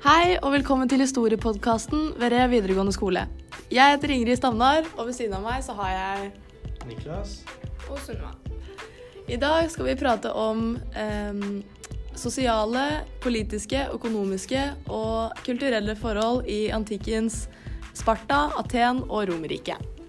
Hei og velkommen til historiepodkasten ved Re videregående skole. Jeg heter Ingrid Stavnar, og ved siden av meg så har jeg Niklas. Og Sunniva. I dag skal vi prate om eh, sosiale, politiske, økonomiske og kulturelle forhold i antikkens Sparta, Aten og Romerriket.